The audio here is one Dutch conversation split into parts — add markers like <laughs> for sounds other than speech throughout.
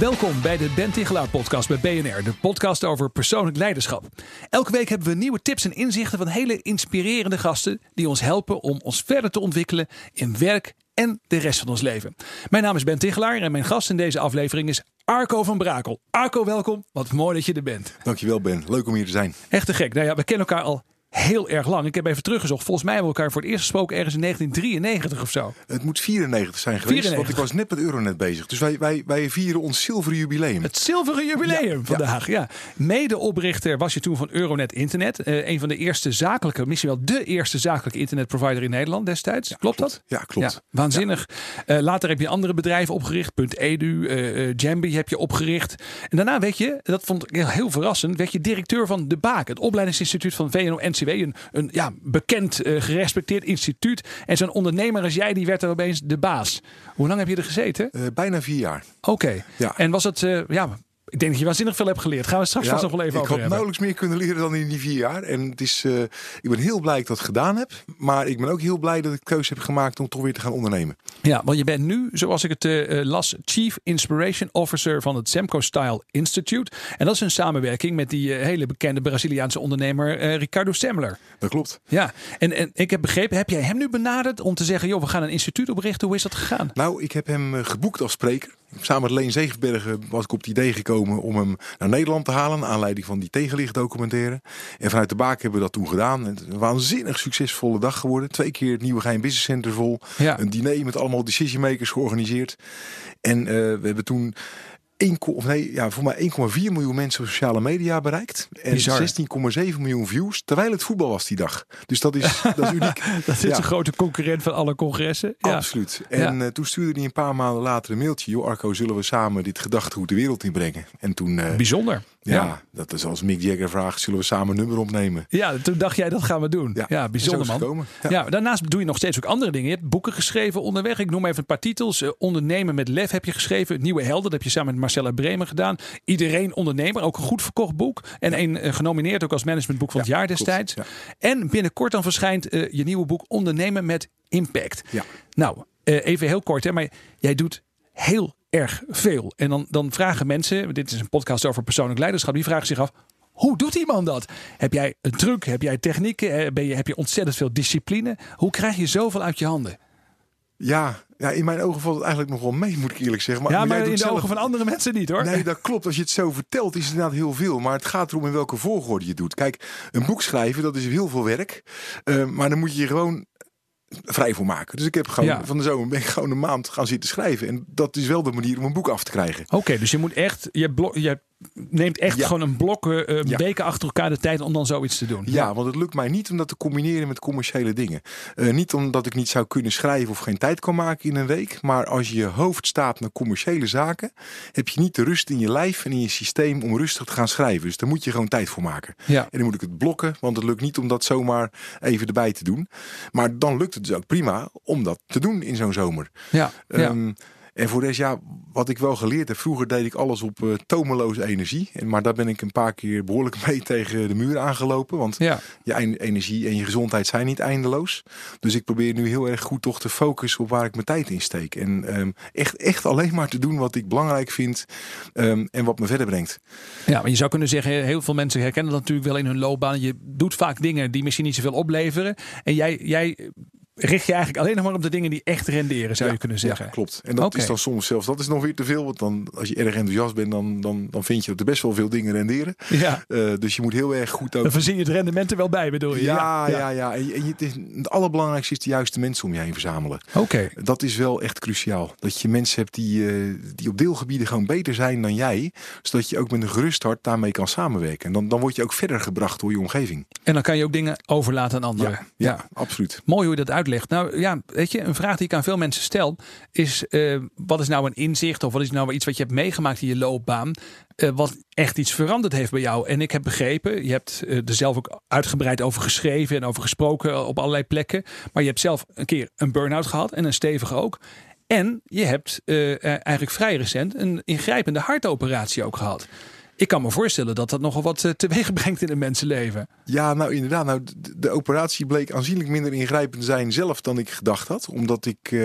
Welkom bij de Ben Tichelaar podcast bij BNR, de podcast over persoonlijk leiderschap. Elke week hebben we nieuwe tips en inzichten van hele inspirerende gasten die ons helpen om ons verder te ontwikkelen in werk en de rest van ons leven. Mijn naam is Ben Tichelaar en mijn gast in deze aflevering is Arco van Brakel. Arco, welkom. Wat mooi dat je er bent. Dankjewel Ben, leuk om hier te zijn. Echt te gek. Nou ja, we kennen elkaar al heel erg lang. Ik heb even teruggezocht. Volgens mij hebben we elkaar voor het eerst gesproken ergens in 1993 of zo. Het moet 94 zijn geweest, 94. want ik was net met Euronet bezig. Dus wij, wij, wij vieren ons zilveren jubileum. Het zilveren jubileum Ja, vandaag. Ja. Medeoprichter was je toen van Euronet Internet. Eh, een van de eerste zakelijke, misschien wel de eerste zakelijke internetprovider in Nederland destijds. klopt, dat? Ja, klopt. Ja, waanzinnig. Eh, later heb je andere bedrijven opgericht. .edu, eh, Jambi heb je opgericht. En daarna weet je, dat vond ik heel, heel verrassend, werd je directeur van De Baak. Het opleidingsinstituut van VNO-NCW. Een, een ja, bekend, eh, gerespecteerd instituut. En zo'n ondernemer als jij, die werd er opeens de baas. Hoe lang heb je er gezeten? Eh, bijna vier jaar. Oké. Ja. En was het, eh, ja, ik denk dat je waanzinnig veel hebt geleerd. Gaan we straks vast nog wel even ik over had hebben. nauwelijks meer kunnen leren dan in die vier jaar. En het is, eh, ik ben heel blij dat ik dat gedaan heb. Maar ik ben ook heel blij dat ik de keuze heb gemaakt om toch weer te gaan ondernemen. Ja, want je bent nu, zoals ik het eh, eh, las, Chief Inspiration Officer van het Semco Style Institute. En dat is een samenwerking met die hele bekende Braziliaanse ondernemer Ricardo Semler. Dat klopt. Ja, en, en ik heb begrepen, heb jij hem nu benaderd om te zeggen, joh, we gaan een instituut oprichten. Hoe is dat gegaan? Nou, ik heb hem geboekt als spreker. Samen met Leen Zegenbergen was ik op het idee gekomen om hem naar Nederland te halen. Naar aanleiding van die tegenlichtdocumentaire. En vanuit de Baak hebben we dat toen gedaan. Het is een waanzinnig succesvolle dag geworden. Twee keer het nieuwe Geheim Business Center vol. Ja. Een diner met allemaal decision makers georganiseerd. En eh, we hebben toen 1, of nee, ja, voor mij 1,4 miljoen mensen op sociale media bereikt. En Bizar. 16,7 miljoen views. Terwijl het voetbal was die dag. Dus dat is, <laughs> dat is uniek. Dat is Ja. een grote concurrent van alle congressen. Ja. Absoluut. En eh, toen stuurde hij een paar maanden later een mailtje. Joh, Arco, zullen we samen dit gedachtegoed de wereld inbrengen? En toen, eh, Bijzonder. Ja, Ja. dat is als Mick Jagger vraagt, zullen we samen een nummer opnemen? Ja, toen dacht jij dat gaan we doen. Ja, Ja, bijzonder man. Ja. Ja. daarnaast doe je nog steeds ook andere dingen. Je hebt boeken geschreven onderweg. Ik noem even een paar titels. Eh, Ondernemen met lef heb je geschreven. Nieuwe helden, dat heb je samen met Marcella Bremen gedaan. Iedereen ondernemer, ook een goed verkocht boek. En een eh, genomineerd ook als managementboek van het Ja, jaar destijds. En binnenkort dan verschijnt eh, je nieuwe boek Ondernemen met Impact. Ja. Nou, even heel kort, hè, maar jij doet heel erg veel. En dan, dan vragen mensen, dit is een podcast over persoonlijk leiderschap, die vragen zich af. Hoe doet iemand dat? Heb jij een truc? Heb jij technieken? Eh, Ben je, heb je ontzettend veel discipline? Hoe krijg je zoveel uit je handen? Ja, ja, in mijn ogen valt het eigenlijk nog wel mee, moet ik eerlijk zeggen. Maar, ja, in de zelf- ogen van andere mensen niet hoor. Nee, dat klopt. Als je het zo vertelt, is het inderdaad heel veel. Maar het gaat erom in welke volgorde je het doet. Kijk, een boek schrijven, dat is heel veel werk. Eh, maar dan moet je je gewoon vrij voor maken. Dus ik heb gewoon Ja. van de zomer ben ik gewoon een maand gaan zitten schrijven. En dat is wel de manier om een boek af te krijgen. Oké, dus je moet echt, je, je neemt echt Ja. gewoon een blok, eh, een Ja. weken achter elkaar de tijd om dan zoiets te doen. Ja, want het lukt mij niet om dat te combineren met commerciële dingen. Eh, niet omdat ik niet zou kunnen schrijven of geen tijd kan maken in een week. Maar als je je hoofd staat naar commerciële zaken, heb je niet de rust in je lijf en in je systeem om rustig te gaan schrijven. Dus daar moet je gewoon tijd voor maken. Ja. En dan moet ik het blokken, want het lukt niet om dat zomaar even erbij te doen. Maar dan lukt het dus ook prima om dat te doen in zo'n zomer. Ja, ja. En voor de rest, ja, wat ik wel geleerd heb. Vroeger deed ik alles op eh, tomeloze energie. En, maar daar ben ik een paar keer behoorlijk <laughs> mee tegen de muur aangelopen. Want ja. je energie en je gezondheid zijn niet eindeloos. Dus ik probeer nu heel erg goed toch te focussen op waar ik mijn tijd in steek. En ehm, echt, echt alleen maar te doen wat ik belangrijk vind ehm, en wat me verder brengt. Ja, maar je zou kunnen zeggen, heel veel mensen herkennen dat natuurlijk wel in hun loopbaan. Je doet vaak dingen die misschien niet zoveel opleveren. En jij, jij richt je eigenlijk alleen nog maar op de dingen die echt renderen, zou Ja, je kunnen zeggen. Ja, klopt. En dat is dan soms zelfs, dat is nog weer te veel. Want dan, als je erg enthousiast bent, dan, dan, dan vind je dat er best wel veel dingen renderen. Ja, Eh, dus je moet heel erg goed ook dan verzin je het rendement er wel bij, bedoel je? Ja, ja, ja. En het, is, het allerbelangrijkste is de juiste mensen om je heen verzamelen. Oké. Dat is wel echt cruciaal. Dat je mensen hebt die, eh, die op deelgebieden gewoon beter zijn dan jij. Zodat je ook met een gerust hart daarmee kan samenwerken. En dan, dan word je ook verder gebracht door je omgeving. En dan kan je ook dingen overlaten aan anderen. ja, absoluut. Mooi hoe je dat Nou ja, weet je, een vraag die ik aan veel mensen stel is: eh, wat is nou een inzicht of wat is nou iets wat je hebt meegemaakt in je loopbaan? eh, wat echt iets veranderd heeft bij jou. En ik heb begrepen, je hebt eh, er zelf ook uitgebreid over geschreven en over gesproken op allerlei plekken. Maar je hebt zelf een keer een burn-out gehad en een stevige ook. En je hebt eigenlijk vrij recent een ingrijpende hartoperatie ook gehad. Ik kan me voorstellen dat dat nogal wat eh, teweeg <laughs> brengt in een mensenleven. Ja, nou inderdaad. Nou, de, operatie bleek aanzienlijk minder ingrijpend zijn zelf dan ik gedacht had. Omdat ik, eh,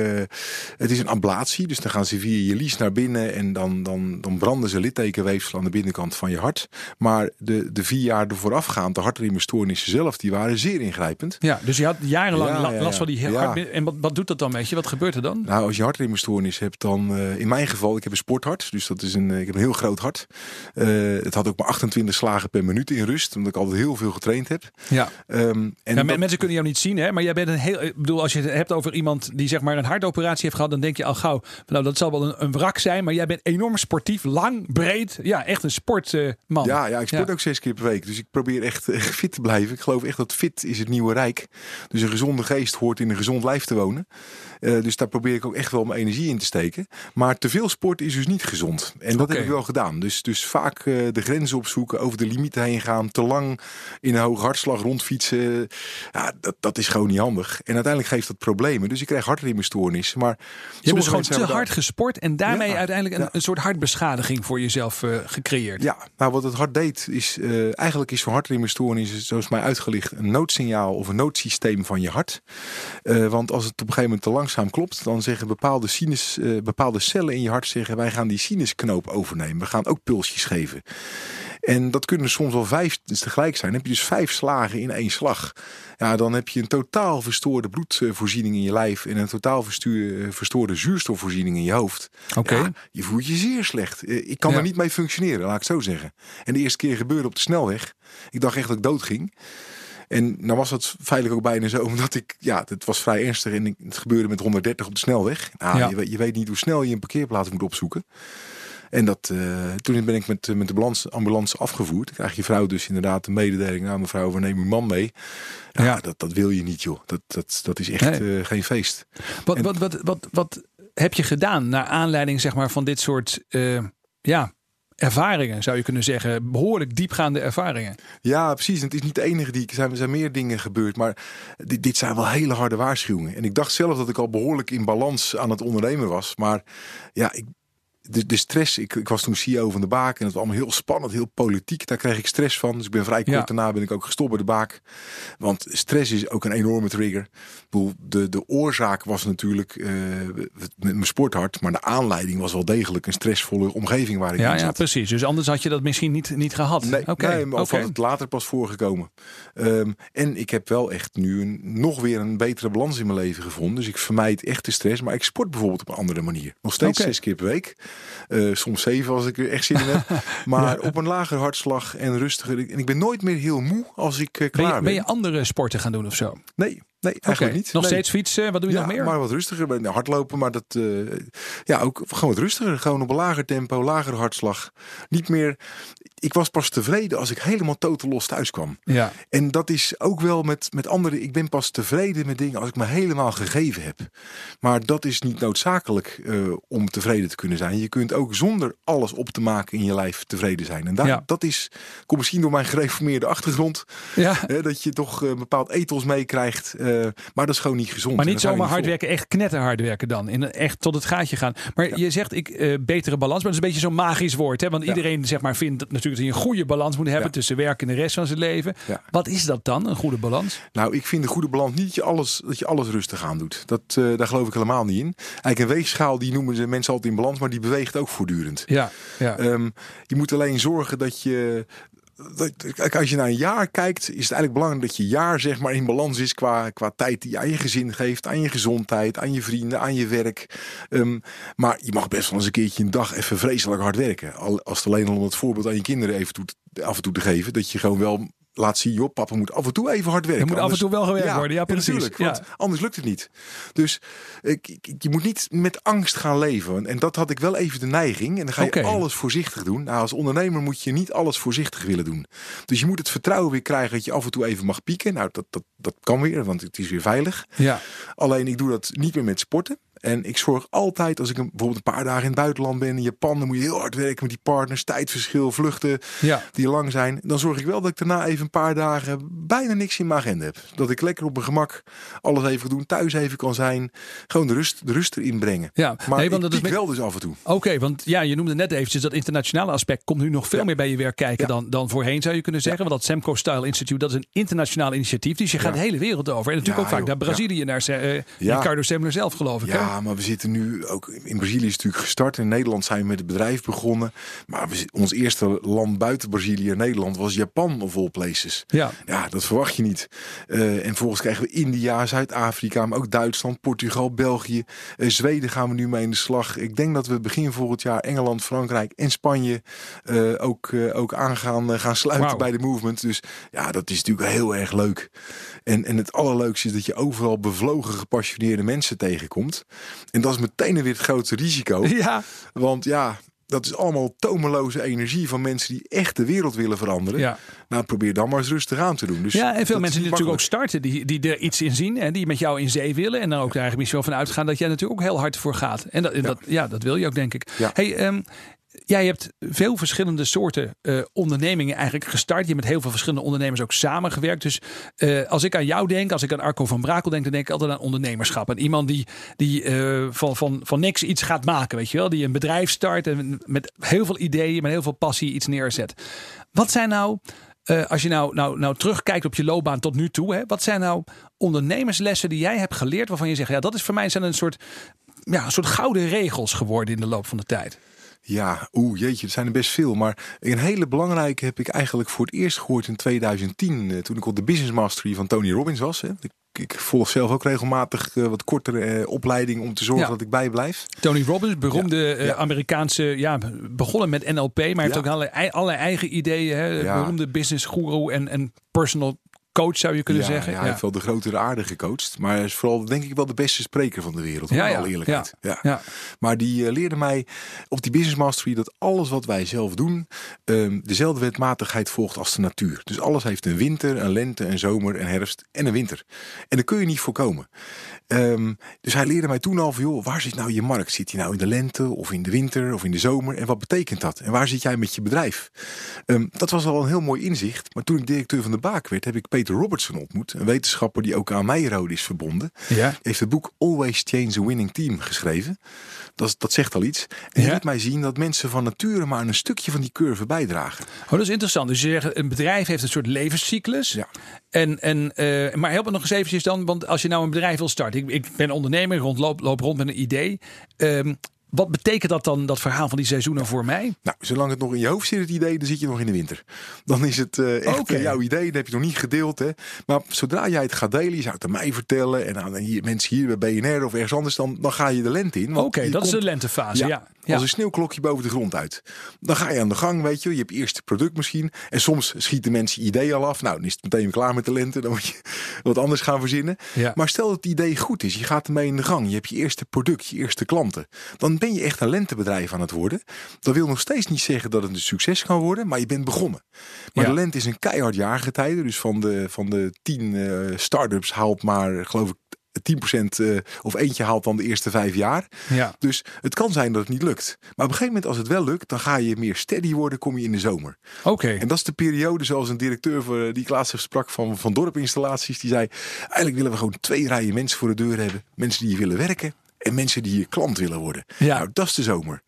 het is een ablatie, dus dan gaan ze via je lies naar binnen en dan, dan, dan branden ze littekenweefsel aan de binnenkant van je hart. Maar de, de vier jaar ervoor afgaand, de hartritmestoornissen zelf, die waren zeer ingrijpend. Ja, dus je had jarenlang Ja, la- ja, last van die hart. En wat, wat doet dat dan met je? Wat gebeurt er dan? Nou, als je hartritmestoornis hebt, dan eh, in mijn geval, ik heb een sporthart, dus dat is een, ik heb een heel groot hart. Eh, het had ook maar 28 slagen per minuut in rust, omdat ik altijd heel veel getraind heb. Ja. Ehm, en Ja, dat- mensen kunnen jou niet zien, hè? maar jij bent een heel. Ik bedoel, als je het hebt over iemand die zeg maar een hartoperatie heeft gehad, dan denk je al gauw. Nou, dat zal wel een, een wrak zijn, maar jij bent enorm sportief, lang, breed. Ja, echt een sportman. Ja, ja, ik sport Ja. ook zes keer per week. Dus ik probeer echt eh, <laughs> fit te blijven. Ik geloof echt dat fit is het nieuwe rijk. Dus een gezonde geest hoort in een gezond lijf te wonen. Eh, dus daar probeer ik ook echt wel mijn energie in te steken. Maar te veel sport is dus niet gezond. En dat heb ik wel gedaan. Dus, dus vaak eh, de grenzen opzoeken, over de limieten heen gaan. Te lang in een hoge hartslag rondfietsen. Ja, dat, dat is gewoon niet handig. En uiteindelijk geeft dat problemen. Dus ik krijg hartritmestoornissen. Maar Je hebt dus gewoon te hard daar- gesport en daarmee Ja, uiteindelijk een, ja. een soort hartbeschadiging voor jezelf eh, gecreëerd. Ja, nou wat het hart deed is, eigenlijk is voor hartritmestoornis, zoals mij uitgelicht, een noodsignaal of een noodsysteem van je hart. Want als het op een gegeven moment te langzaam klopt, dan zeggen bepaalde, sinus, eh, bepaalde cellen in je hart zeggen, wij gaan die sinusknoop overnemen. We gaan ook pulsjes geven. En dat kunnen soms wel vijf tegelijk zijn. Dan heb je dus vijf slagen in één slag. Ja, dan heb je een totaal verstoorde bloedvoorziening in je lijf en een totaal verstuur- eh, verstoorde zuurstofvoorziening in je hoofd. Oké. Ja, je voelt je zeer slecht. Eh, Ik kan Ja. er niet mee functioneren, laat ik het zo zeggen. En de eerste keer gebeurde op de snelweg. Ik dacht echt dat ik dood ging. En nou was het feitelijk ook bijna zo, <laughs> omdat ik, ja, het was vrij ernstig en het gebeurde met 130 op de snelweg. Nou, Ja. je, weet, je weet niet hoe snel je een parkeerplaats moet opzoeken. En dat, eh, toen ben ik met, eh, met de ambulance, ambulance afgevoerd. Dan krijg je vrouw dus inderdaad een mededeling aan mevrouw, we nemen uw man mee. Ja, Ja. Dat, dat wil je niet joh. Dat, dat, dat is echt Nee. eh, geen feest. Wat, En- wat, wat, wat, wat heb je gedaan naar aanleiding zeg maar, van dit soort ja, ervaringen, zou je kunnen zeggen? Behoorlijk diepgaande ervaringen. Ja, precies. Het is niet de enige die. Er zijn, er zijn meer dingen gebeurd. Maar dit, dit zijn wel hele harde waarschuwingen. En ik dacht zelf dat ik al behoorlijk in balans aan het ondernemen was. Maar ja, ik, de, de stress. Ik, ik was toen CEO van de Baak. En het was allemaal heel spannend, heel politiek. Daar kreeg ik stress van. Dus ik ben vrij kort Ja. daarna ben ik ook gestopt bij de Baak. Want stress is ook een enorme trigger. De, de oorzaak was natuurlijk eh, met mijn sporthart. Maar de aanleiding was wel degelijk een stressvolle omgeving waar ik Ja, in ja, zat. precies. Dus anders had je dat misschien niet, niet gehad. Nee, nee maar of had het later pas voorgekomen. Ehm, en ik heb wel echt nu een, nog weer een betere balans in mijn leven gevonden. Dus ik vermijd echt de stress. Maar ik sport bijvoorbeeld op een andere manier. Nog steeds zes keer per week. Eh, soms zeven als ik er echt zin in heb. <laughs> Maar op een lager hartslag en rustiger. En ik ben nooit meer heel moe als ik eh, klaar Ben ben. je, ben je andere sporten gaan doen of zo? Nee, nee eigenlijk niet. Nog Nee. steeds fietsen? Wat doe je ja, nog meer? maar wat rustiger. Nou, Hardlopen, maar dat... eh, ja, ook gewoon wat rustiger. Gewoon op een lager tempo, lager hartslag. Niet meer... Ik was pas tevreden als ik helemaal totaal los thuis kwam. Ja, En dat is ook wel met, met anderen. Ik ben pas tevreden met dingen als ik me helemaal gegeven heb. Maar dat is niet noodzakelijk eh, om tevreden te kunnen zijn. Je kunt ook zonder alles op te maken in je lijf tevreden zijn. En daar, Ja. dat is, komt misschien door mijn gereformeerde achtergrond. ja. Dat je toch eh, een bepaald ethos meekrijgt. Eh, maar dat is gewoon niet gezond. Maar niet zomaar hard werken, echt knetterhard werken dan. In, echt tot het gaatje gaan. Maar je zegt ik eh, betere balans, maar dat is een beetje zo'n magisch woord. Hè? Want Ja. iedereen zeg maar, vindt dat natuurlijk dat je een goede balans moet hebben Ja. tussen werk en de rest van zijn leven. Wat is dat dan, een goede balans? Nou, ik vind een goede balans niet dat je alles, dat je alles rustig aan doet. Dat, eh, daar geloof ik helemaal niet in. Eigenlijk een weegschaal, die noemen ze mensen altijd in balans, maar die beweegt ook voortdurend. Ja, ja. Ehm, je moet alleen zorgen dat je. Als je naar een jaar kijkt, is het eigenlijk belangrijk dat je jaar zeg maar in balans is qua, qua tijd die je aan je gezin geeft, aan je gezondheid, aan je vrienden, aan je werk. Ehm, maar je mag best wel eens een keertje een dag even vreselijk hard werken. Al, als het alleen al om het voorbeeld aan je kinderen af en toe te geven, dat je gewoon wel laat zien, joh, papa moet af en toe even hard werken. Er moet af en toe wel gewerkt worden, ja, precies. natuurlijk, want Ja. anders lukt het niet. Dus ik, je moet niet met angst gaan leven. En dat had ik wel even de neiging. En dan ga je alles voorzichtig doen. Nou, als ondernemer moet je niet alles voorzichtig willen doen. Dus je moet het vertrouwen weer krijgen dat je af en toe even mag pieken. Nou, dat, dat, dat kan weer, want het is weer veilig. Ja. Alleen ik doe dat niet meer met sporten. En ik zorg altijd, als ik een, bijvoorbeeld een paar dagen in het buitenland ben, in Japan, dan moet je heel hard werken met die partners, tijdverschil, vluchten Ja. die lang zijn. Dan zorg ik wel dat ik daarna even een paar dagen bijna niks in mijn agenda heb. Dat ik lekker op mijn gemak alles even doen, thuis even kan zijn. Gewoon de rust, de rust erin brengen. Ja. Maar Nee, want dat is met- wel dus af en toe. Oké, want ja, je noemde net eventjes dat internationale aspect komt nu nog veel Ja. meer bij je werk kijken Ja. dan, dan voorheen zou je kunnen zeggen. Want dat Semco Style Institute, dat is een internationaal initiatief. Dus je gaat Ja. de hele wereld over. En natuurlijk Ja, ook vaak joh. naar Brazilië, naar eh, Ja. Ricardo Semler zelf geloof ik. hè? Ja, maar we zitten nu ook in Brazilië is het natuurlijk gestart. In Nederland zijn we met het bedrijf begonnen. Maar we, ons eerste land buiten Brazilië en Nederland was Japan of all places. Ja. Ja, dat verwacht je niet. Eh, en vervolgens krijgen we India, Zuid-Afrika, maar ook Duitsland, Portugal, België. Eh, Zweden gaan we nu mee in de slag. Ik denk dat we begin volgend jaar Engeland, Frankrijk en Spanje eh, ook, ook aan gaan, gaan sluiten bij de movement. Dus ja, dat is natuurlijk heel erg leuk. En, en het allerleukste is dat je overal bevlogen, gepassioneerde mensen tegenkomt. En dat is meteen weer het grootste risico. <laughs> Ja, Want ja, dat is allemaal tomeloze energie van mensen die echt de wereld willen veranderen. ja. Nou, probeer dan maar eens rustig aan te doen. Dus ja, en veel mensen die natuurlijk ook starten, die, die er iets in zien en die met jou in zee willen. En dan ook er eigenlijk misschien wel van uitgaan dat jij natuurlijk ook heel hard voor gaat. En dat, en dat, ja, dat wil je ook, denk ik. Ja. Hey, ehm, jij hebt veel verschillende soorten eh, ondernemingen eigenlijk gestart. Je hebt met heel veel verschillende ondernemers ook samengewerkt. Dus eh, als ik aan jou denk, als ik aan Arco van Brakel denk, dan denk ik altijd aan ondernemerschap. En iemand die, die eh, van, van, van niks iets gaat maken, weet je wel. Die een bedrijf start en met heel veel ideeën, met heel veel passie iets neerzet. Wat zijn nou, als je nou, nou, nou terugkijkt op je loopbaan tot nu toe, hè, wat zijn nou ondernemerslessen die jij hebt geleerd waarvan je zegt, ja, dat is voor mij zijn een soort, ja, een soort gouden regels geworden in de loop van de tijd? Ja, oeh, jeetje, er zijn er best veel. Maar een hele belangrijke heb ik eigenlijk voor het eerst gehoord in 2010. eh, toen ik op de Business Mastery van Tony Robbins was. Hè. Ik, ik volg zelf ook regelmatig eh, wat kortere eh, opleiding om te zorgen Ja. dat ik bijblijf. Tony Robbins, beroemde ja. Amerikaanse, ja, begonnen met NLP, maar heeft ook allerlei, allerlei eigen ideeën. Hè? Beroemde business guru en, en personal coach zou je kunnen ja, zeggen. ja, hij heeft wel de grotere aarde gecoacht. Maar hij is vooral denk ik wel de beste spreker van de wereld. Ja, alle eerlijkheid. Ja. Ja. Maar die eh, leerde mij op die Business Mastery dat alles wat wij zelf doen, ehm, dezelfde wetmatigheid volgt als de natuur. Dus alles heeft een winter, een lente, een zomer, een herfst en een winter. En dat kun je niet voorkomen. Ehm, dus hij leerde mij toen al van, joh, waar zit nou je markt? Zit die nou in de lente of in de winter of in de zomer? En wat betekent dat? En waar zit jij met je bedrijf? Ehm, dat was al een heel mooi inzicht. Maar toen ik directeur van de Baak werd, heb ik Peter Robertson ontmoet. Een wetenschapper die ook aan Meijrode is verbonden. Ja. Heeft het boek Always Change a Winning Team geschreven. Dat, dat zegt al iets. En Ja. liet mij zien dat mensen van nature maar een stukje van die curve bijdragen. Oh, dat is interessant. Dus je zegt, een bedrijf heeft een soort levenscyclus. Ja. En, en, eh, maar help me nog eens eventjes dan, want als je nou een bedrijf wil starten. Ik, ben ondernemer, rondloop loop rond met een idee. Ehm, wat betekent dat dan, dat verhaal van die seizoenen voor mij? Nou, zolang het nog in je hoofd zit, het idee, dan zit je nog in de winter. Dan is het eh, echt jouw idee, dat heb je nog niet gedeeld. Hè? Maar zodra jij het gaat delen, je zou het aan mij vertellen en aan hier, mensen hier bij BNR of ergens anders, dan, dan ga je de lente in. Oké, dat is de lentefase. Ja. Ja. Als een sneeuwklokje boven de grond uit. Dan ga je aan de gang, weet je. Je hebt eerst het product misschien. En soms schieten mensen ideeën al af. Nou, dan is het meteen klaar met de lente. Dan moet je <laughs> wat anders gaan verzinnen. Ja. Maar stel dat het idee goed is. Je gaat ermee in de gang. Je hebt je eerste product, je eerste klanten. Dan ben je echt een lentebedrijf aan het worden. Dat wil nog steeds niet zeggen dat het een succes kan worden. Maar je bent begonnen. Maar Ja. de lente is een keihard jaargetijde. Dus van de, van de tien eh start-ups haalt maar, geloof ik, 10% eh, of eentje haalt dan de eerste vijf jaar. Ja. Dus het kan zijn dat het niet lukt. Maar op een gegeven moment, als het wel lukt, dan ga je meer steady worden, kom je in de zomer. Oké. En dat is de periode, zoals een directeur voor, die ik laatst sprak van, van dorpinstallaties, die zei: eigenlijk willen we gewoon twee rijen mensen voor de deur hebben. Mensen die hier willen werken. En mensen die je klant willen worden. Ja. Nou, dat is de zomer.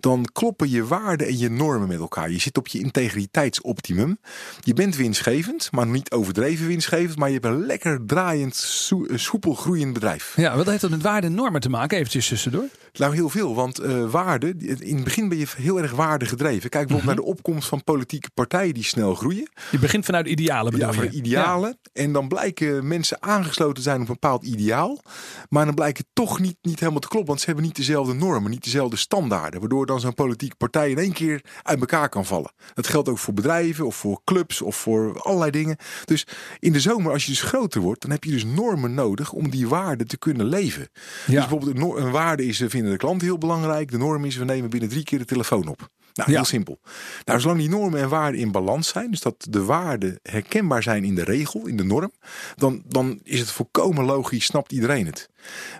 Dan kloppen je waarden en je normen met elkaar. Je zit op je integriteitsoptimum. Je bent winstgevend, maar niet overdreven winstgevend. Maar je hebt een lekker draaiend, eh, soepel groeiend bedrijf. Ja, wat heeft dat met waarde en normen te maken? Eventjes tussendoor. Nou, heel veel. Want eh waarde, in het begin ben je heel erg waarde gedreven. Kijk bijvoorbeeld naar de opkomst van politieke partijen die snel groeien. Je begint vanuit idealen bedoel Ja, van idealen. En dan blijken mensen aangesloten te zijn op een bepaald ideaal. Maar dan blijkt het toch niet, niet helemaal te kloppen, want ze hebben niet dezelfde normen, niet dezelfde standaarden. Waardoor dan zo'n politieke partij in één keer uit elkaar kan vallen. Dat geldt ook voor bedrijven of voor clubs of voor allerlei dingen. Dus in de zomer, als je dus groter wordt, dan heb je dus normen nodig om die waarden te kunnen leven. Ja. Dus bijvoorbeeld een, waarde is, we vinden de klant heel belangrijk. De norm is, we nemen binnen drie keer de telefoon op. Nou, Ja. heel simpel. Nou, zolang die normen en waarden in balans zijn, dus dat de waarden herkenbaar zijn in de regel, in de norm, dan, dan is het volkomen logisch, snapt iedereen het.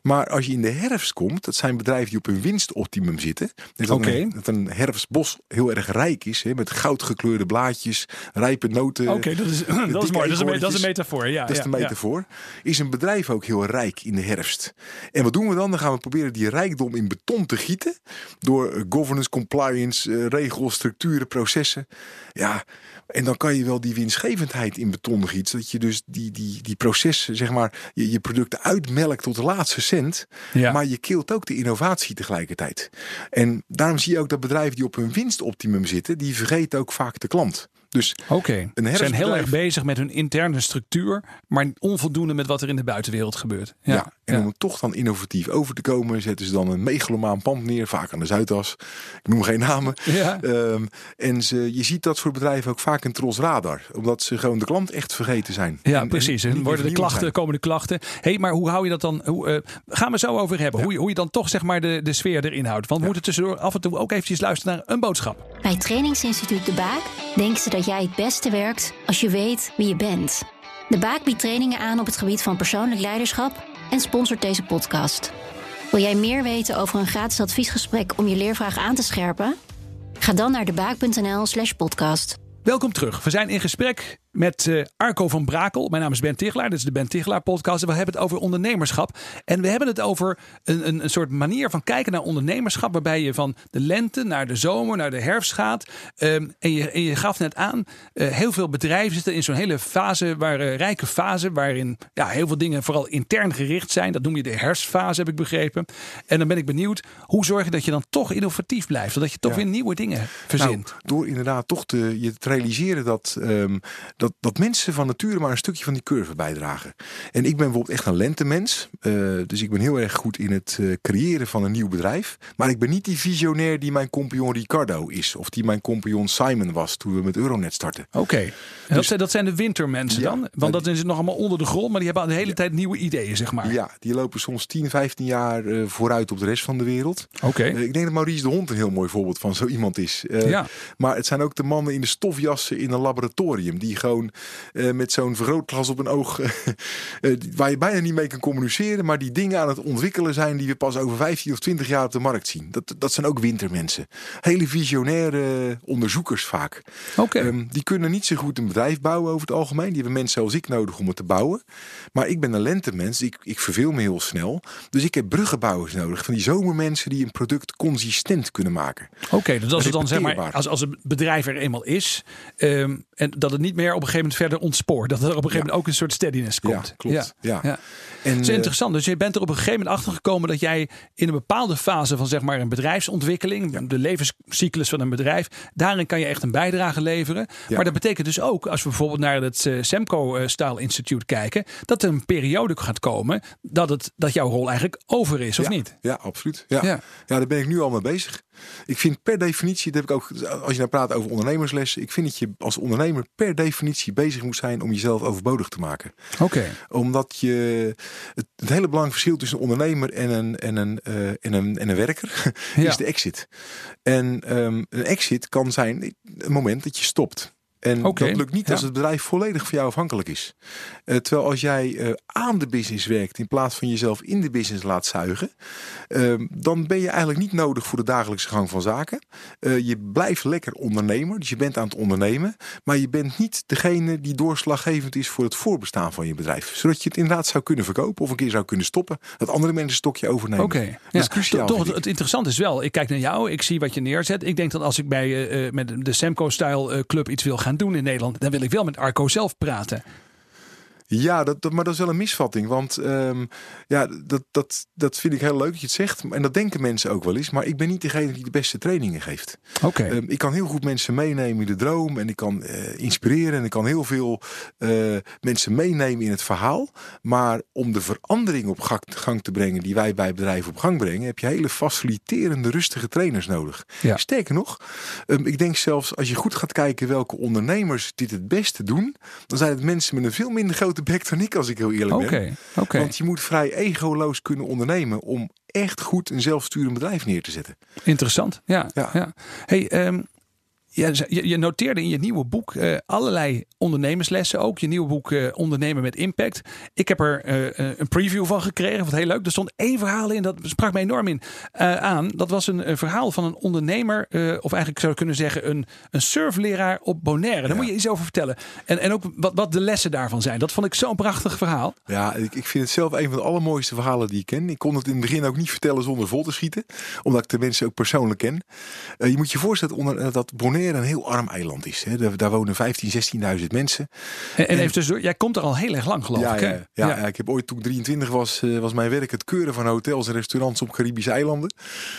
Maar als je in de herfst komt, dat zijn bedrijven die op een winstoptimum zitten. Dus dat, een, dat een herfstbos heel erg rijk is, hè, met goudgekleurde blaadjes, rijpe noten. Oké, dat is, <clears throat> dat is mooi. Dat is, een, dat is een eekhoorntjes. metafoor. Ja, Dat is ja. metafoor. Is een bedrijf ook heel rijk in de herfst. En wat doen we dan? Dan gaan we proberen die rijkdom in beton te gieten. Door eh, governance, compliance, eh, regels, structuren, processen. Ja, en dan kan je wel die winstgevendheid in beton gieten. Zodat je dus die, die, die processen, zeg maar, je, je producten uitmelkt tot de laatste cent. Ja. Maar je keelt ook de innovatie tegelijkertijd. En daarom zie je ook dat bedrijven die op hun winstoptimum zitten, die vergeten ook vaak de klant. Dus Oké, Een ze zijn heel erg bezig met hun interne structuur, maar onvoldoende met wat er in de buitenwereld gebeurt. Ja, Ja, en ja. om toch dan innovatief over te komen, zetten ze dan een megalomaan pand neer, vaak aan de Zuidas. Ik noem geen namen. Ja. Ehm, en ze, je ziet dat voor bedrijven ook vaak een tros radar, omdat ze gewoon de klant echt vergeten zijn. Ja, En- precies. en worden de klachten, vernieuwend komen de klachten. hey, maar hoe hou je dat dan? Hoe, eh, gaan we zo over hebben. Hoe, je, hoe je dan toch zeg maar de, de sfeer erin houdt. Want we moeten tussendoor af en toe ook eventjes luisteren naar een boodschap. Bij Trainingsinstituut De Baak denken ze dat jij het beste werkt als je weet wie je bent. De Baak biedt trainingen aan op het gebied van persoonlijk leiderschap en sponsort deze podcast. Wil jij meer weten over een gratis adviesgesprek om je leervraag aan te scherpen? Ga dan naar debaak.nl/slash podcast. Welkom terug. We zijn in gesprek met eh, Arco van Brakel. Mijn naam is Ben Tichelaar. Dit is de Ben Tichelaar podcast. En we hebben het over ondernemerschap. En we hebben het over een, een, een soort manier van kijken naar ondernemerschap. Waarbij je van de lente naar de zomer, naar de herfst gaat. Ehm, en, je, en je gaf net aan, eh, heel veel bedrijven zitten in zo'n hele fase, waar, eh, rijke fase. Waarin ja, heel veel dingen vooral intern gericht zijn. Dat noem je de herfstfase, heb ik begrepen. En dan ben ik benieuwd, hoe zorg je dat je dan toch innovatief blijft? Zodat je toch Ja. weer nieuwe dingen verzint. Nou, door inderdaad toch te, je te realiseren dat, ehm, dat, dat mensen van nature maar een stukje van die curve bijdragen. En ik ben bijvoorbeeld echt een lentemens. eh, dus ik ben heel erg goed in het eh, creëren van een nieuw bedrijf. Maar ik ben niet die visionair die mijn compagnon Ricardo is. Of die mijn compagnon Simon was toen we met Euronet startten. Oké. En dat, zijn, dat zijn de wintermensen Ja, dan? Want dat is nog allemaal onder de grond, maar die hebben de hele tijd nieuwe ideeën, zeg maar. Ja, die lopen soms 10, 15 jaar eh, vooruit op de rest van de wereld. Oké. Ik denk dat Maurice de Hond een heel mooi voorbeeld van zo iemand is. Ja. Maar het zijn ook de mannen in de stofjassen in een laboratorium. Die gewoon eh, met zo'n vergrootglas op een oog. <laughs> eh, waar je bijna niet mee kan communiceren. Maar die dingen aan het ontwikkelen zijn die we pas over 15 of 20 jaar op de markt zien. Dat, dat zijn ook wintermensen. Hele visionaire onderzoekers vaak. Oké. Ehm, die kunnen niet zo goed een bedrijf bouwen over het algemeen. Die hebben mensen zoals ik nodig om het te bouwen. Maar ik ben een lentemens. Ik, ik verveel me heel snel. Dus ik heb bruggenbouwers nodig. Van die zomermensen die een product consistent kunnen maken. Oké, dus als het dan zeg maar, als, als een bedrijf er eenmaal is, ehm, en dat het niet meer op een gegeven moment verder ontspoort. Dat er op een gegeven moment ook een soort steadiness komt. Ja, klopt. Ja. ja. En, Dat is eh, interessant. Dus je bent er op een gegeven moment achter gekomen dat jij in een bepaalde fase van zeg maar een bedrijfsontwikkeling, de levenscyclus van een bedrijf, daarin kan je echt een bijdrage leveren. Maar dat betekent dus ook, als we bijvoorbeeld naar het eh, Semco Style Institute kijken, dat er een periode gaat komen dat, het, dat jouw rol eigenlijk over is, of niet? Ja, absoluut. Ja. Ja. Ja. daar ben ik nu al mee bezig. Ik vind per definitie, dat heb ik ook, als je nou praat over ondernemerslessen, ik vind dat je als ondernemer per definitie bezig moet zijn om jezelf overbodig te maken. Oké. Omdat je het, het hele belangrijke verschil tussen een ondernemer en een, en een, eh, en een, en een werker <laughs> Ja. is de exit. En ehm, een exit kan zijn een moment dat je stopt. En dat lukt niet ja. als het bedrijf volledig van jou afhankelijk is. Eh, terwijl als jij eh, aan de business werkt in plaats van jezelf in de business laat zuigen, ehm, dan ben je eigenlijk niet nodig voor de dagelijkse gang van zaken. Eh, je blijft lekker ondernemer, dus je bent aan het ondernemen, maar je bent niet degene die doorslaggevend is voor het voorbestaan van je bedrijf. Zodat je het inderdaad zou kunnen verkopen of een keer zou kunnen stoppen, dat andere mensen een stokje overnemen. Oké, Dat ja. is cruciaal. Toch, het, interessante is wel, ik kijk naar jou, ik zie wat je neerzet. Ik denk dat als ik bij met de Semco Style eh, Club iets wil gaan doen in Nederland, dan wil ik wel met Arco zelf praten. Ja, dat, dat, maar dat is wel een misvatting. Want ehm, ja, dat, dat, dat vind ik heel leuk dat je het zegt. En dat denken mensen ook wel eens. Maar ik ben niet degene die de beste trainingen geeft. Oké. Ehm, ik kan heel goed mensen meenemen in de droom. En ik kan eh, inspireren. En ik kan heel veel eh, mensen meenemen in het verhaal. Maar om de verandering op gang, gang te brengen die wij bij bedrijven op gang brengen, heb je hele faciliterende, rustige trainers nodig. Ja. Sterker nog, ehm, ik denk zelfs als je goed gaat kijken welke ondernemers dit het beste doen, dan zijn het mensen met een veel minder grote dan ik, als ik heel eerlijk ben. Want je moet vrij egoloos kunnen ondernemen om echt goed een zelfsturend bedrijf neer te zetten. Interessant. Ja. ja. Ja. Hey, ehm, ja, je, je noteerde in je nieuwe boek eh, allerlei ondernemerslessen ook. Je nieuwe boek eh, Ondernemen met Impact. Ik heb er eh, een preview van gekregen. Wat heel leuk. Er stond één verhaal in. Dat sprak mij enorm in, aan. Dat was een, verhaal van een ondernemer. of eigenlijk zou je kunnen zeggen een, een surfleraar op Bonaire. Daar Ja. moet je iets over vertellen. En, en ook wat, wat de lessen daarvan zijn. Dat vond ik zo'n prachtig verhaal. Ja, ik, ik vind het zelf een van de allermooiste verhalen die ik ken. Ik kon het in het begin ook niet vertellen zonder vol te schieten. Omdat ik de mensen ook persoonlijk ken. Je moet je voorstellen onder, dat Bonaire een heel arm eiland is. Hè. Daar, daar wonen 15.000, 16.000 mensen. En, en even tussendoor, jij komt er al heel erg lang geloof Ja, ik. hè? ja, ja, ja, ik heb ooit toen ik 23 was, eh, was mijn werk het keuren van hotels en restaurants op Caribische eilanden.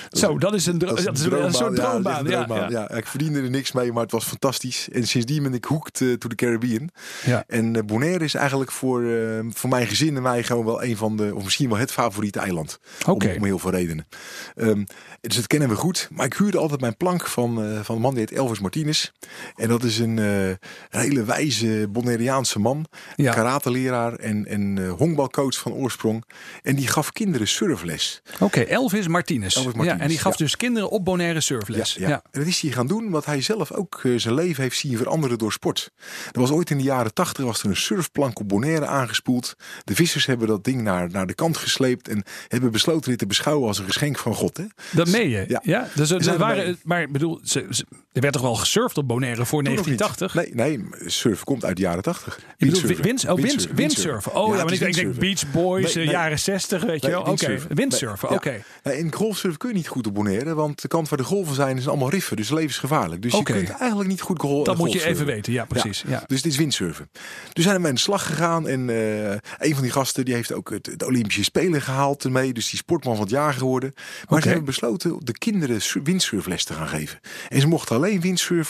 Zo, dat is een, dat is een, een soort droombaan. Ja, droombaan. ja. Ik verdiende er niks mee, maar het was fantastisch. En sindsdien ben ik hoekt to the Caribbean. Ja. En eh, Bonaire is eigenlijk voor, eh, voor mijn gezin en mij gewoon wel een van de, of misschien wel het favoriete eiland. Oké. Om, om heel veel redenen. Ehm, dus dat kennen we goed. Maar ik huurde altijd mijn plank van, eh, van een man die heet Elvis Martinez. En dat is een, eh, hele wijze Bonaireaanse man. Ja. Karateleraar en, en eh, honkbalcoach van oorsprong. En die gaf kinderen surfles. Oké, Elvis Martinez. Elvis Martinez, ja, en die gaf ja. dus kinderen op Bonaire surfles. Ja, ja. En dat is hij gaan doen wat hij zelf ook eh, zijn leven heeft zien veranderen door sport. Er was ooit in de jaren tachtig was er een surfplank op Bonaire aangespoeld. De vissers hebben dat ding naar, naar de kant gesleept en hebben besloten dit te beschouwen als een geschenk van God. Hè? Dat meen je? Ja. Ja. Dus er, waren, maar ik bedoel, ze, ze- er werd toch wel gesurfd op Bonaire voor Toen nog niet. 1980? Nee, nee, surf komt uit de jaren tachtig. Je bedoelt Windsurfen. wind, oh, wind, Windsurfen. Oh ja, maar ik, ik denk. Beach Boys, Nee, eh, nee. jaren 60, weet je wel. Oké, windsurfen. oké. ja. Nee, in golfsurfen kun je niet goed op Bonaire, want de kant waar de golven zijn is allemaal riffen, dus levensgevaarlijk. Dus je kunt eigenlijk niet goed gol- Dat moet je even weten, ja precies. Ja. Dus dit is windsurfen. Toen zijn we aan de slag gegaan en eh, een van die gasten die heeft ook het, de Olympische Spelen gehaald ermee. Dus die sportman van het jaar geworden. Maar ze hebben besloten de kinderen su- windsurfles te gaan geven. En ze mochten alleen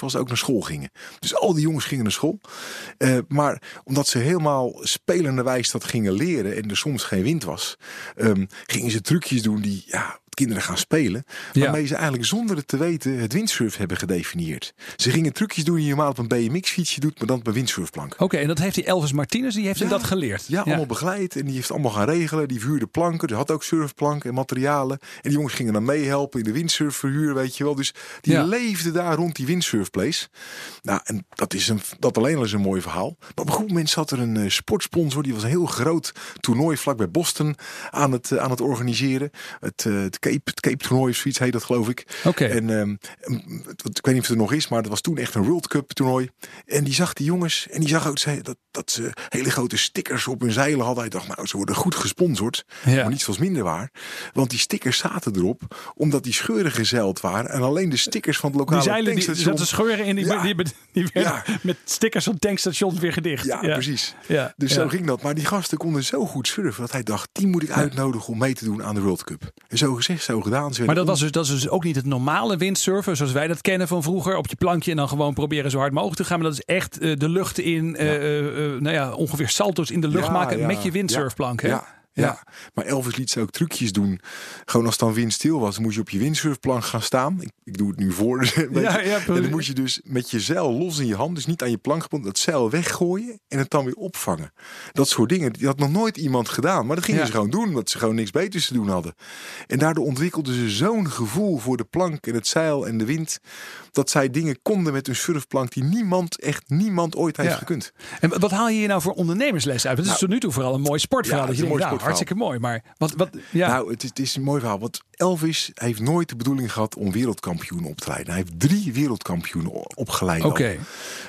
als ze ook naar school gingen. Dus al die jongens gingen naar school. Eh, maar omdat ze helemaal spelenderwijs dat gingen leren en er soms geen wind was, ehm, gingen ze trucjes doen die ja, kinderen gaan spelen. Ja. Waarmee ze eigenlijk zonder het te weten het windsurf hebben gedefinieerd. Ze gingen trucjes doen die je normaal op een BMX fietsje doet, maar dan op een windsurfplank. Oké, en dat heeft die Elvis Martinez, die heeft hem dat geleerd. Ja, allemaal begeleid. En die heeft allemaal gaan regelen. Die vuurde planken. Die had ook surfplanken en materialen. En die jongens gingen dan meehelpen in de windsurfverhuur, weet je wel. Dus die Ja. leefden daar rond die windsurfplace. Nou, en dat, is een, dat alleen al is een mooi verhaal. Maar op een goed moment zat er een eh, sportsponsor. Die was een heel groot toernooi vlak bij Boston aan het, eh, aan het organiseren. Het, eh, het Cape, het Cape toernooi of zoiets heet dat, geloof ik. Oké. En het- ik weet niet of het er nog is, maar het was toen echt een World Cup toernooi. En die zag die jongens en die zag ook ze- dat, dat ze hele grote stickers op hun zeilen hadden. Hij dacht, nou, ze worden goed gesponsord. Ja. Maar niets was minder waar. Want die stickers zaten erop omdat die scheuren gezeild waren. En alleen de stickers van het Die lokale zeilen, die tankstation... zaten scheuren in, die, Ja. die, die, met stickers van tankstations weer gedicht. Ja, precies. Ja, Dus zo ging dat. Maar die gasten konden zo goed surfen dat hij dacht, die moet ik uitnodigen om mee te doen aan de World Cup. En zo gezegd, gedaan. Ze Maar dat was, dus, dat is dus ook niet het normale windsurfen zoals wij dat kennen van vroeger. Op je plankje en dan gewoon proberen zo hard mogelijk te gaan. Maar dat is echt eh, de lucht in, eh, eh, nou ja, ongeveer salto's in de lucht Ja, maken ja, met je windsurfplank. hè? Ja, ja. maar Elvis liet ze ook trucjes doen. Gewoon als het dan windstil was, moest je op je windsurfplank gaan staan. Ik, ik doe het nu voor. <laughs> een beetje. ja, en dan moest je dus met je zeil los in je hand, dus niet aan je plank gebonden, dat zeil weggooien en het dan weer opvangen. Dat soort dingen, die had nog nooit iemand gedaan. Maar dat gingen Ja. ze gewoon doen, omdat ze gewoon niks beters te doen hadden. En daardoor ontwikkelden ze zo'n gevoel voor de plank en het zeil en de wind, dat zij dingen konden met een surfplank die niemand, echt niemand ooit heeft gekund. En wat haal je hier nou voor ondernemersles uit? Het is Nou, tot nu toe vooral een mooi sportverhaal. Dat je een mooi hartstikke mooi. Maar wat, wat ja. Nou, het is, het is een mooi verhaal. Want Elvis heeft nooit de bedoeling gehad om wereldkampioen op te leiden. Hij heeft drie wereldkampioenen opgeleid. Oké.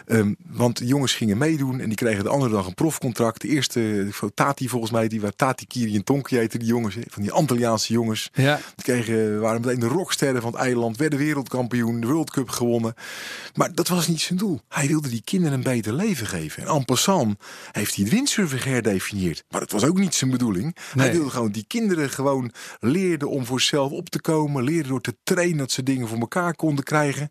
Um, want de jongens gingen meedoen en die kregen de andere dag een profcontract. De eerste, Tati volgens mij, die waren Tati, Kiri en Tonki heten die jongens. Van die Antilliaanse jongens. Ja. Die kregen, waren meteen de rocksterren van het eiland. Werden wereldkampioen, de World Cup gewonnen. Maar dat was niet zijn doel. Hij wilde die kinderen een beter leven geven. En en passant heeft hij het windsurfen geherdefinieerd. Maar dat was ook niet zijn bedoeling. Hij wilde gewoon die kinderen gewoon leerden om voor zichzelf op te komen. Leerden door te trainen dat ze dingen voor elkaar konden krijgen.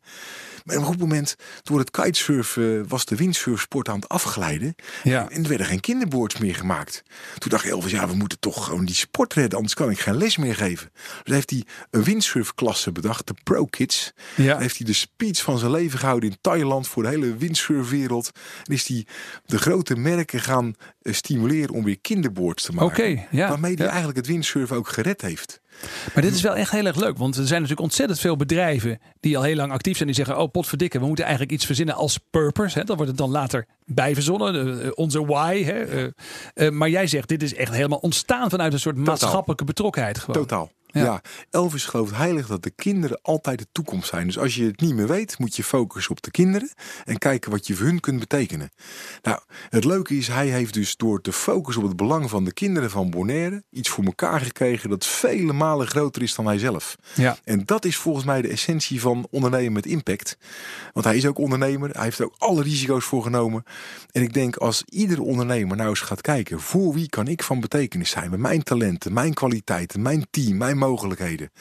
Maar op een goed moment, door het kitesurfen, was de windsurfsport aan het afglijden. Ja. En er werden geen kinderboards meer gemaakt. Toen dacht Elvis, ja, we moeten toch gewoon die sport redden, anders kan ik geen les meer geven. Dus heeft hij een windsurfklasse bedacht, de Pro Kids. Ja. Heeft hij de speech van zijn leven gehouden in Thailand voor de hele windsurfwereld. En is hij de grote merken gaan eh, stimuleren om weer kinderboards te maken. Oké, ja. Waarmee hij Ja. eigenlijk het windsurfen ook gered heeft. Maar dit is wel echt heel erg leuk. Want er zijn natuurlijk ontzettend veel bedrijven die al heel lang actief zijn. Die zeggen, oh potverdikke, we moeten eigenlijk iets verzinnen als purpose. Hè? Dan wordt het dan later bijverzonnen. eh, eh, onze why. Hè? Eh, maar jij zegt, dit is echt helemaal ontstaan vanuit een soort maatschappelijke betrokkenheid. Gewoon. Totaal. Ja. Ja. Elvis gelooft heilig dat de kinderen altijd de toekomst zijn. Dus als je het niet meer weet, moet je focussen op de kinderen en kijken wat je voor hun kunt betekenen. Nou, het leuke is, hij heeft dus door te focussen op het belang van de kinderen van Bonaire iets voor elkaar gekregen dat vele malen groter is dan hij zelf. Ja. En dat is volgens mij de essentie van ondernemen met impact. Want hij is ook ondernemer, hij heeft er ook alle risico's voor genomen. En ik denk als iedere ondernemer nou eens gaat kijken, voor wie kan ik van betekenis zijn? Met mijn talenten, mijn kwaliteiten, mijn team, mijn mogelijkheden.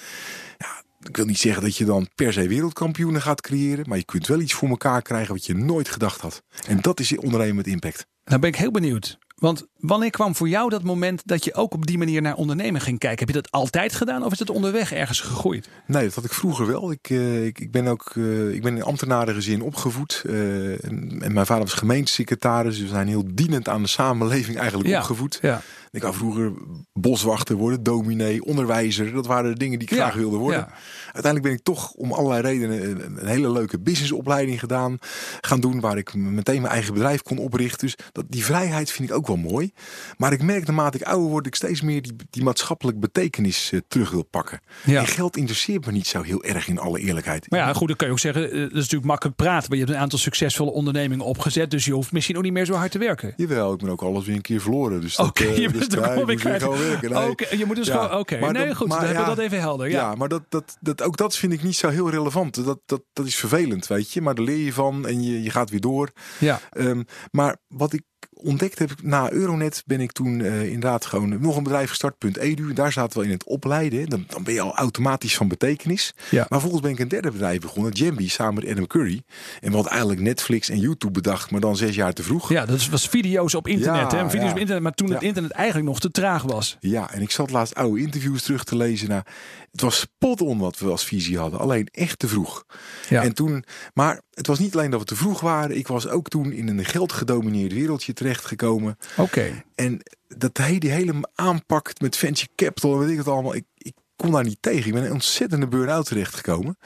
Ja, ik wil niet zeggen dat je dan per se wereldkampioenen gaat creëren, maar je kunt wel iets voor elkaar krijgen wat je nooit gedacht had. En dat is ondernemen met impact. Nou ben ik heel benieuwd. Want wanneer kwam voor jou dat moment dat je ook op die manier naar ondernemen ging kijken? Heb je dat altijd gedaan of is het onderweg ergens gegroeid? Nee, dat had ik vroeger wel. Ik, eh, ik, ik ben ook eh, ik ben in ambtenarengezin opgevoed. eh, en, en mijn vader was gemeentesecretaris. Dus we zijn heel dienend aan de samenleving eigenlijk Ja. opgevoed. Ja. Ik wou vroeger boswachter worden, dominee, onderwijzer. Dat waren de dingen die ik graag wilde worden. Uiteindelijk ben ik toch om allerlei redenen een, een hele leuke businessopleiding gedaan. Gaan doen waar ik meteen mijn eigen bedrijf kon oprichten. Dus dat, die vrijheid vind ik ook wel mooi. Maar ik merk naarmate ik ouder word, ik steeds meer die, die maatschappelijk betekenis eh, terug wil pakken. Ja. En geld interesseert me niet zo heel erg in alle eerlijkheid. Maar ja, goed, dan kun je ook zeggen, eh, dat is natuurlijk makkelijk praten. Maar je hebt een aantal succesvolle ondernemingen opgezet. Dus je hoeft misschien ook niet meer zo hard te werken. Jawel, ik ben ook alles weer een keer verloren. Dus Oké, eh, je dus ik weer gewoon werken. Nee. Je moet dus Ja, gewoon, oké. maar Nee, dat- goed, maar dan hebben we dat even helder. Ja, maar dat, dat, dat, ook dat vind ik niet zo heel relevant. Dat, dat, dat is vervelend, weet je. Maar daar leer je van en je, je gaat weer door. ja. Ehm, maar wat ik ontdekt heb, na Euronet ben ik toen eh, inderdaad gewoon nog een bedrijf gestart, punt Edu. Daar zaten we in het opleiden. Dan, dan ben je al automatisch van betekenis. Ja. Maar vervolgens ben ik een derde bedrijf begonnen, Jambi, samen met Adam Curry. En hadden eigenlijk Netflix en YouTube bedacht, maar dan zes jaar te vroeg. Ja, dat was video's op internet. Ja, hè? Video's ja. op internet, maar toen het internet eigenlijk nog te traag was. Ja, en ik zat laatst oude interviews terug te lezen. Nou, het was spot on wat we als visie hadden. Alleen echt te vroeg. Ja. En toen, maar het was niet alleen dat we te vroeg waren. Ik was ook toen in een geldgedomineerd wereldje terechtgekomen. Oké. En dat hij die hele aanpak met venture capital en weet ik het allemaal. Ik, ik kon daar niet tegen. Ik ben een ontzettende burn-out terechtgekomen.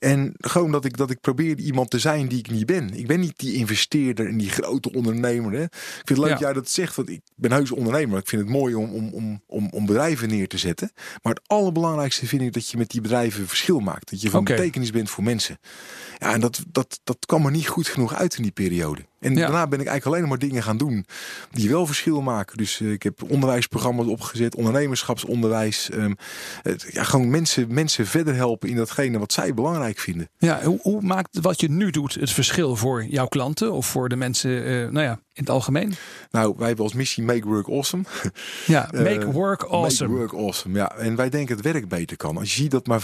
En gewoon dat ik, dat ik probeerde iemand te zijn die ik niet ben. Ik ben niet die investeerder en die grote ondernemer. Hè. Ik vind het leuk Ja. dat jij dat zegt. Want ik ben heus ondernemer. Ik vind het mooi om, om, om, om, om bedrijven neer te zetten. Maar het allerbelangrijkste vind ik dat je met die bedrijven verschil maakt. Dat je van betekenis bent voor mensen. Ja, en dat, dat, dat kwam er niet goed genoeg uit in die periode. En Ja. daarna ben ik eigenlijk alleen maar dingen gaan doen die wel verschil maken. Dus eh, ik heb onderwijsprogramma's opgezet, ondernemerschapsonderwijs. ehm, het- ja, gewoon mensen, mensen verder helpen in datgene wat zij belangrijk vinden. Ja, hoe, hoe maakt wat je nu doet het verschil voor jouw klanten of voor de mensen, eh, nou ja, in het algemeen? Nou, wij hebben als missie Make Work Awesome. Ja, <laughs> Eh, make work awesome. Make Work Awesome, ja. En wij denken het werk beter kan. Als je ziet dat maar 15%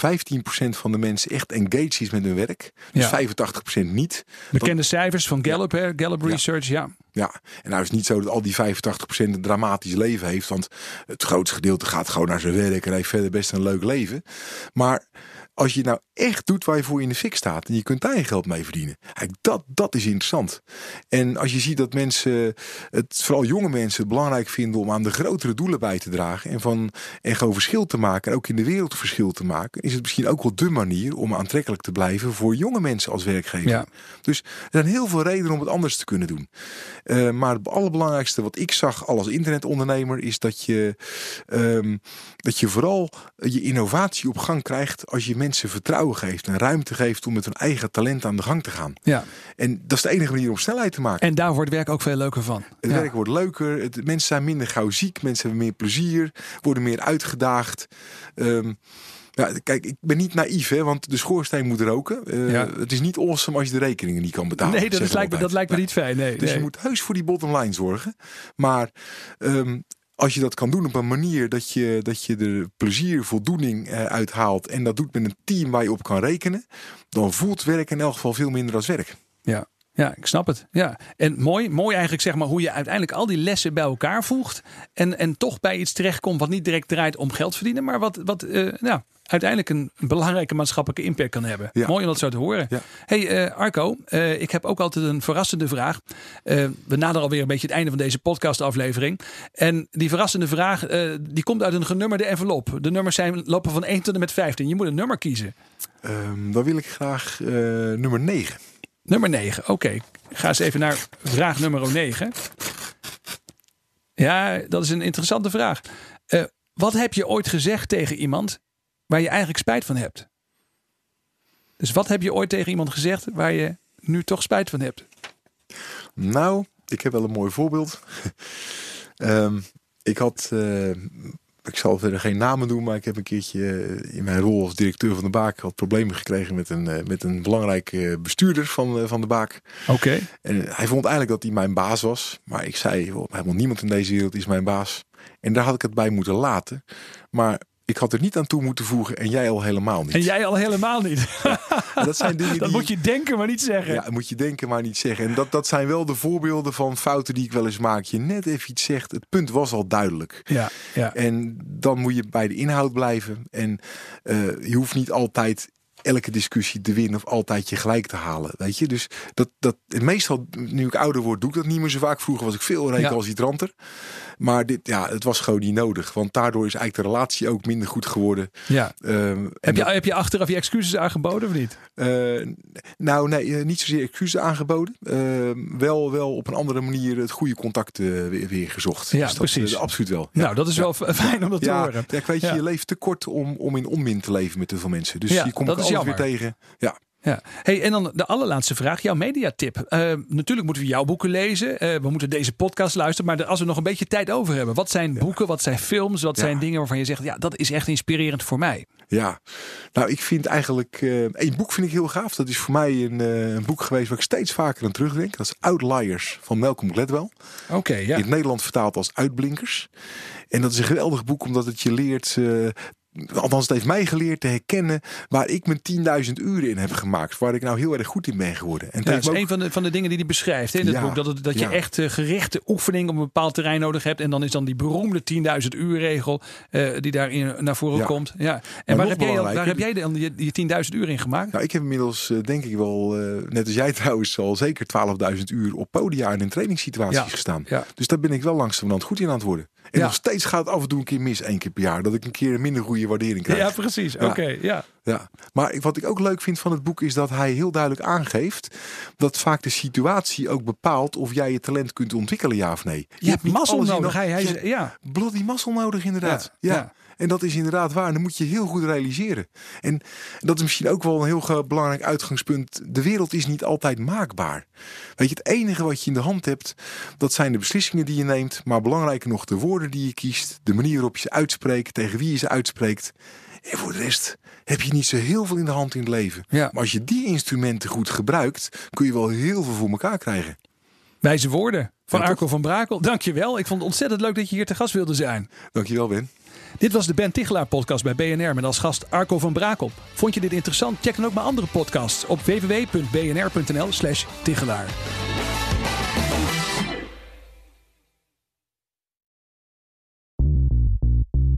van de mensen echt engaged is met hun werk. Dus Ja. 85% niet. Bekende cijfers van Gallup, hè? Gallup. Research, ja. Ja, en nou is het niet zo dat al die 85% een dramatisch leven heeft. Want het grootste gedeelte gaat gewoon naar zijn werk en heeft verder best een leuk leven. Maar als je nou echt doet waar je voor in de fik staat en je kunt daar je geld mee verdienen. Dat, dat is interessant. En als je ziet dat mensen, het, vooral jonge mensen, het belangrijk vinden om aan de grotere doelen bij te dragen en, van, en gewoon verschil te maken, en ook in de wereld verschil te maken, is het misschien ook wel de manier om aantrekkelijk te blijven voor jonge mensen als werkgever. Ja. Dus er zijn heel veel redenen om het anders te kunnen doen. Uh, maar het allerbelangrijkste wat ik zag als internetondernemer is dat je, um, dat je vooral je innovatie op gang krijgt als je mensen vertrouwen geeft en ruimte geeft om met hun eigen talent aan de gang te gaan. Ja. En dat is de enige manier om snelheid te maken. En daar wordt werk ook veel leuker van. Het ja. werk wordt leuker, het, mensen zijn minder gauw ziek, mensen hebben meer plezier, worden meer uitgedaagd. Um, ja, kijk, ik ben niet naïef, hè, want de schoorsteen moet roken. Uh, Ja. Het is niet awesome als je de rekeningen niet kan betalen. Nee, dat, is, lijkt, me, dat lijkt me niet fijn. Nee, Dus nee. je moet heus voor die bottom line zorgen. Maar ehm, als je dat kan doen op een manier dat je, dat je er plezier, voldoening eh, uithaalt. En dat doet met een team waar je op kan rekenen. Dan voelt werk in elk geval veel minder als werk. Ja. Ja, ik snap het. Ja. En mooi, mooi eigenlijk zeg maar hoe je uiteindelijk al die lessen bij elkaar voegt. En, en toch bij iets terechtkomt wat niet direct draait om geld verdienen. Maar wat, wat nou, uiteindelijk een belangrijke maatschappelijke impact kan hebben. Ja. Mooi om dat zo te horen. Ja. Hey eh, Arco, eh, ik heb ook altijd een verrassende vraag. We naderen alweer een beetje het einde van deze podcastaflevering. En die verrassende vraag die komt uit een genummerde envelop. De nummers zijn, lopen van 1 tot en met 15. Je moet een nummer kiezen. Ehm, dan wil ik graag nummer 9. Nummer 9. Oké, ga eens even naar vraag nummer 9. Ja, dat is een interessante vraag. Eh, wat heb je ooit gezegd tegen iemand waar je eigenlijk spijt van hebt? Dus wat heb je ooit tegen iemand gezegd waar je nu toch spijt van hebt? Nou, ik heb wel een mooi voorbeeld. <laughs> Ehm, ik had, eh, ik zal verder geen namen doen, maar ik heb een keertje eh, in mijn rol als directeur van de Baak had problemen gekregen met een, eh, met een belangrijke bestuurder van, eh, van de Baak. Oké. En hij vond eigenlijk dat hij mijn baas was, maar ik zei, helemaal niemand in deze wereld is mijn baas. En daar had ik het bij moeten laten. Maar ik had er niet aan toe moeten voegen en jij al helemaal niet. En jij al helemaal niet. <laughs> Dat zijn dingen Dat die... moet je denken, maar niet zeggen. Ja, moet je denken, maar niet zeggen. En dat, dat zijn wel de voorbeelden van fouten die ik wel eens maak. Je net even iets zegt, het punt was al duidelijk. Ja, ja. En dan moet je bij de inhoud blijven. En eh, je hoeft niet altijd elke discussie te winnen of altijd je gelijk te halen. Weet je, dus dat, dat meestal, nu ik ouder word, doe ik dat niet meer zo vaak. Vroeger was ik veel Ja. recalcitranter. Maar dit, ja, het was gewoon niet nodig. Want daardoor is eigenlijk de relatie ook minder goed geworden. ja. Ehm, Heb, je, dat- heb je achteraf je excuses aangeboden of niet? eh, nou, nee, eh, niet zozeer excuses aangeboden. Ehm, wel, wel op een andere manier het goede contact eh, weer, weer gezocht. Ja, Dus dat, precies. absoluut wel. Ja. Nou, dat is Ja. wel fijn om dat te horen. ja, ik weet je, je leeft te kort om, om in onmin te leven met te veel mensen. Dus Ja, je komt weer tegen. Ja. Ja. Hey, en dan de allerlaatste vraag, jouw mediatip. Eh natuurlijk moeten we jouw boeken lezen. Eh, we moeten deze podcast luisteren. Maar als we nog een beetje tijd over hebben. Wat zijn boeken, wat zijn films, wat Ja. zijn dingen waarvan je zegt... ja, dat is echt inspirerend voor mij. Ja, nou ik vind eigenlijk, eh één boek vind ik heel gaaf. Dat is voor mij een, een boek geweest waar ik steeds vaker aan terugdenk. Dat is Outliers van Malcolm Gladwell. Oké, ja. In het Nederlands vertaald als Uitblinkers. En dat is een geweldig boek omdat het je leert, eh, althans het heeft mij geleerd te herkennen waar ik mijn 10.000 uren in heb gemaakt. Waar ik nou heel erg goed in ben geworden. En Ja, dat is een van de, van de dingen die hij beschrijft in het Ja, boek. Dat, het, dat je echt eh, gerichte oefening op een bepaald terrein nodig hebt. En dan is dan die beroemde 10.000 uur regel die daarin naar voren komt. Ja. En waar heb, jij, waar heb jij dan die, die 10.000 uur in gemaakt? Nou, ik heb inmiddels, eh, denk ik wel, eh, net als jij trouwens, al zeker 12.000 uur op podia en in trainingssituaties gestaan. Dus daar ben ik wel langzamerhand goed in aan het worden. En Ja. nog steeds gaat het af en toe een keer mis, één keer per jaar. Dat ik een keer een minder goede waardering krijg. Ja, precies. Oké, ja. Ja, maar wat ik ook leuk vind van het boek is dat hij heel duidelijk aangeeft dat vaak de situatie ook bepaalt of jij je talent kunt ontwikkelen, ja of nee. Je hebt mazzel nodig. de- Hij, hij, ja. bloody mazzel nodig, inderdaad. Ja. En dat is inderdaad waar. En dat moet je heel goed realiseren. En dat is misschien ook wel een heel belangrijk uitgangspunt. De wereld is niet altijd maakbaar. Weet je, het enige wat je in de hand hebt, dat zijn de beslissingen die je neemt. Maar belangrijker nog, de woorden die je kiest. De manier waarop je ze uitspreekt, tegen wie je ze uitspreekt. En voor de rest heb je niet zo heel veel in de hand in het leven. Ja. Maar als je die instrumenten goed gebruikt, kun je wel heel veel voor elkaar krijgen. Wijze woorden van Ja? Arco van Brakel. Dankjewel. Ik vond het ontzettend leuk dat je hier te gast wilde zijn. Dankjewel, Ben. Dit was de Ben Tichelaar podcast bij BNR met als gast Arco van Brakel. Vond je dit interessant? Check dan ook mijn andere podcasts op www.bnr.nl slash Tichelaar.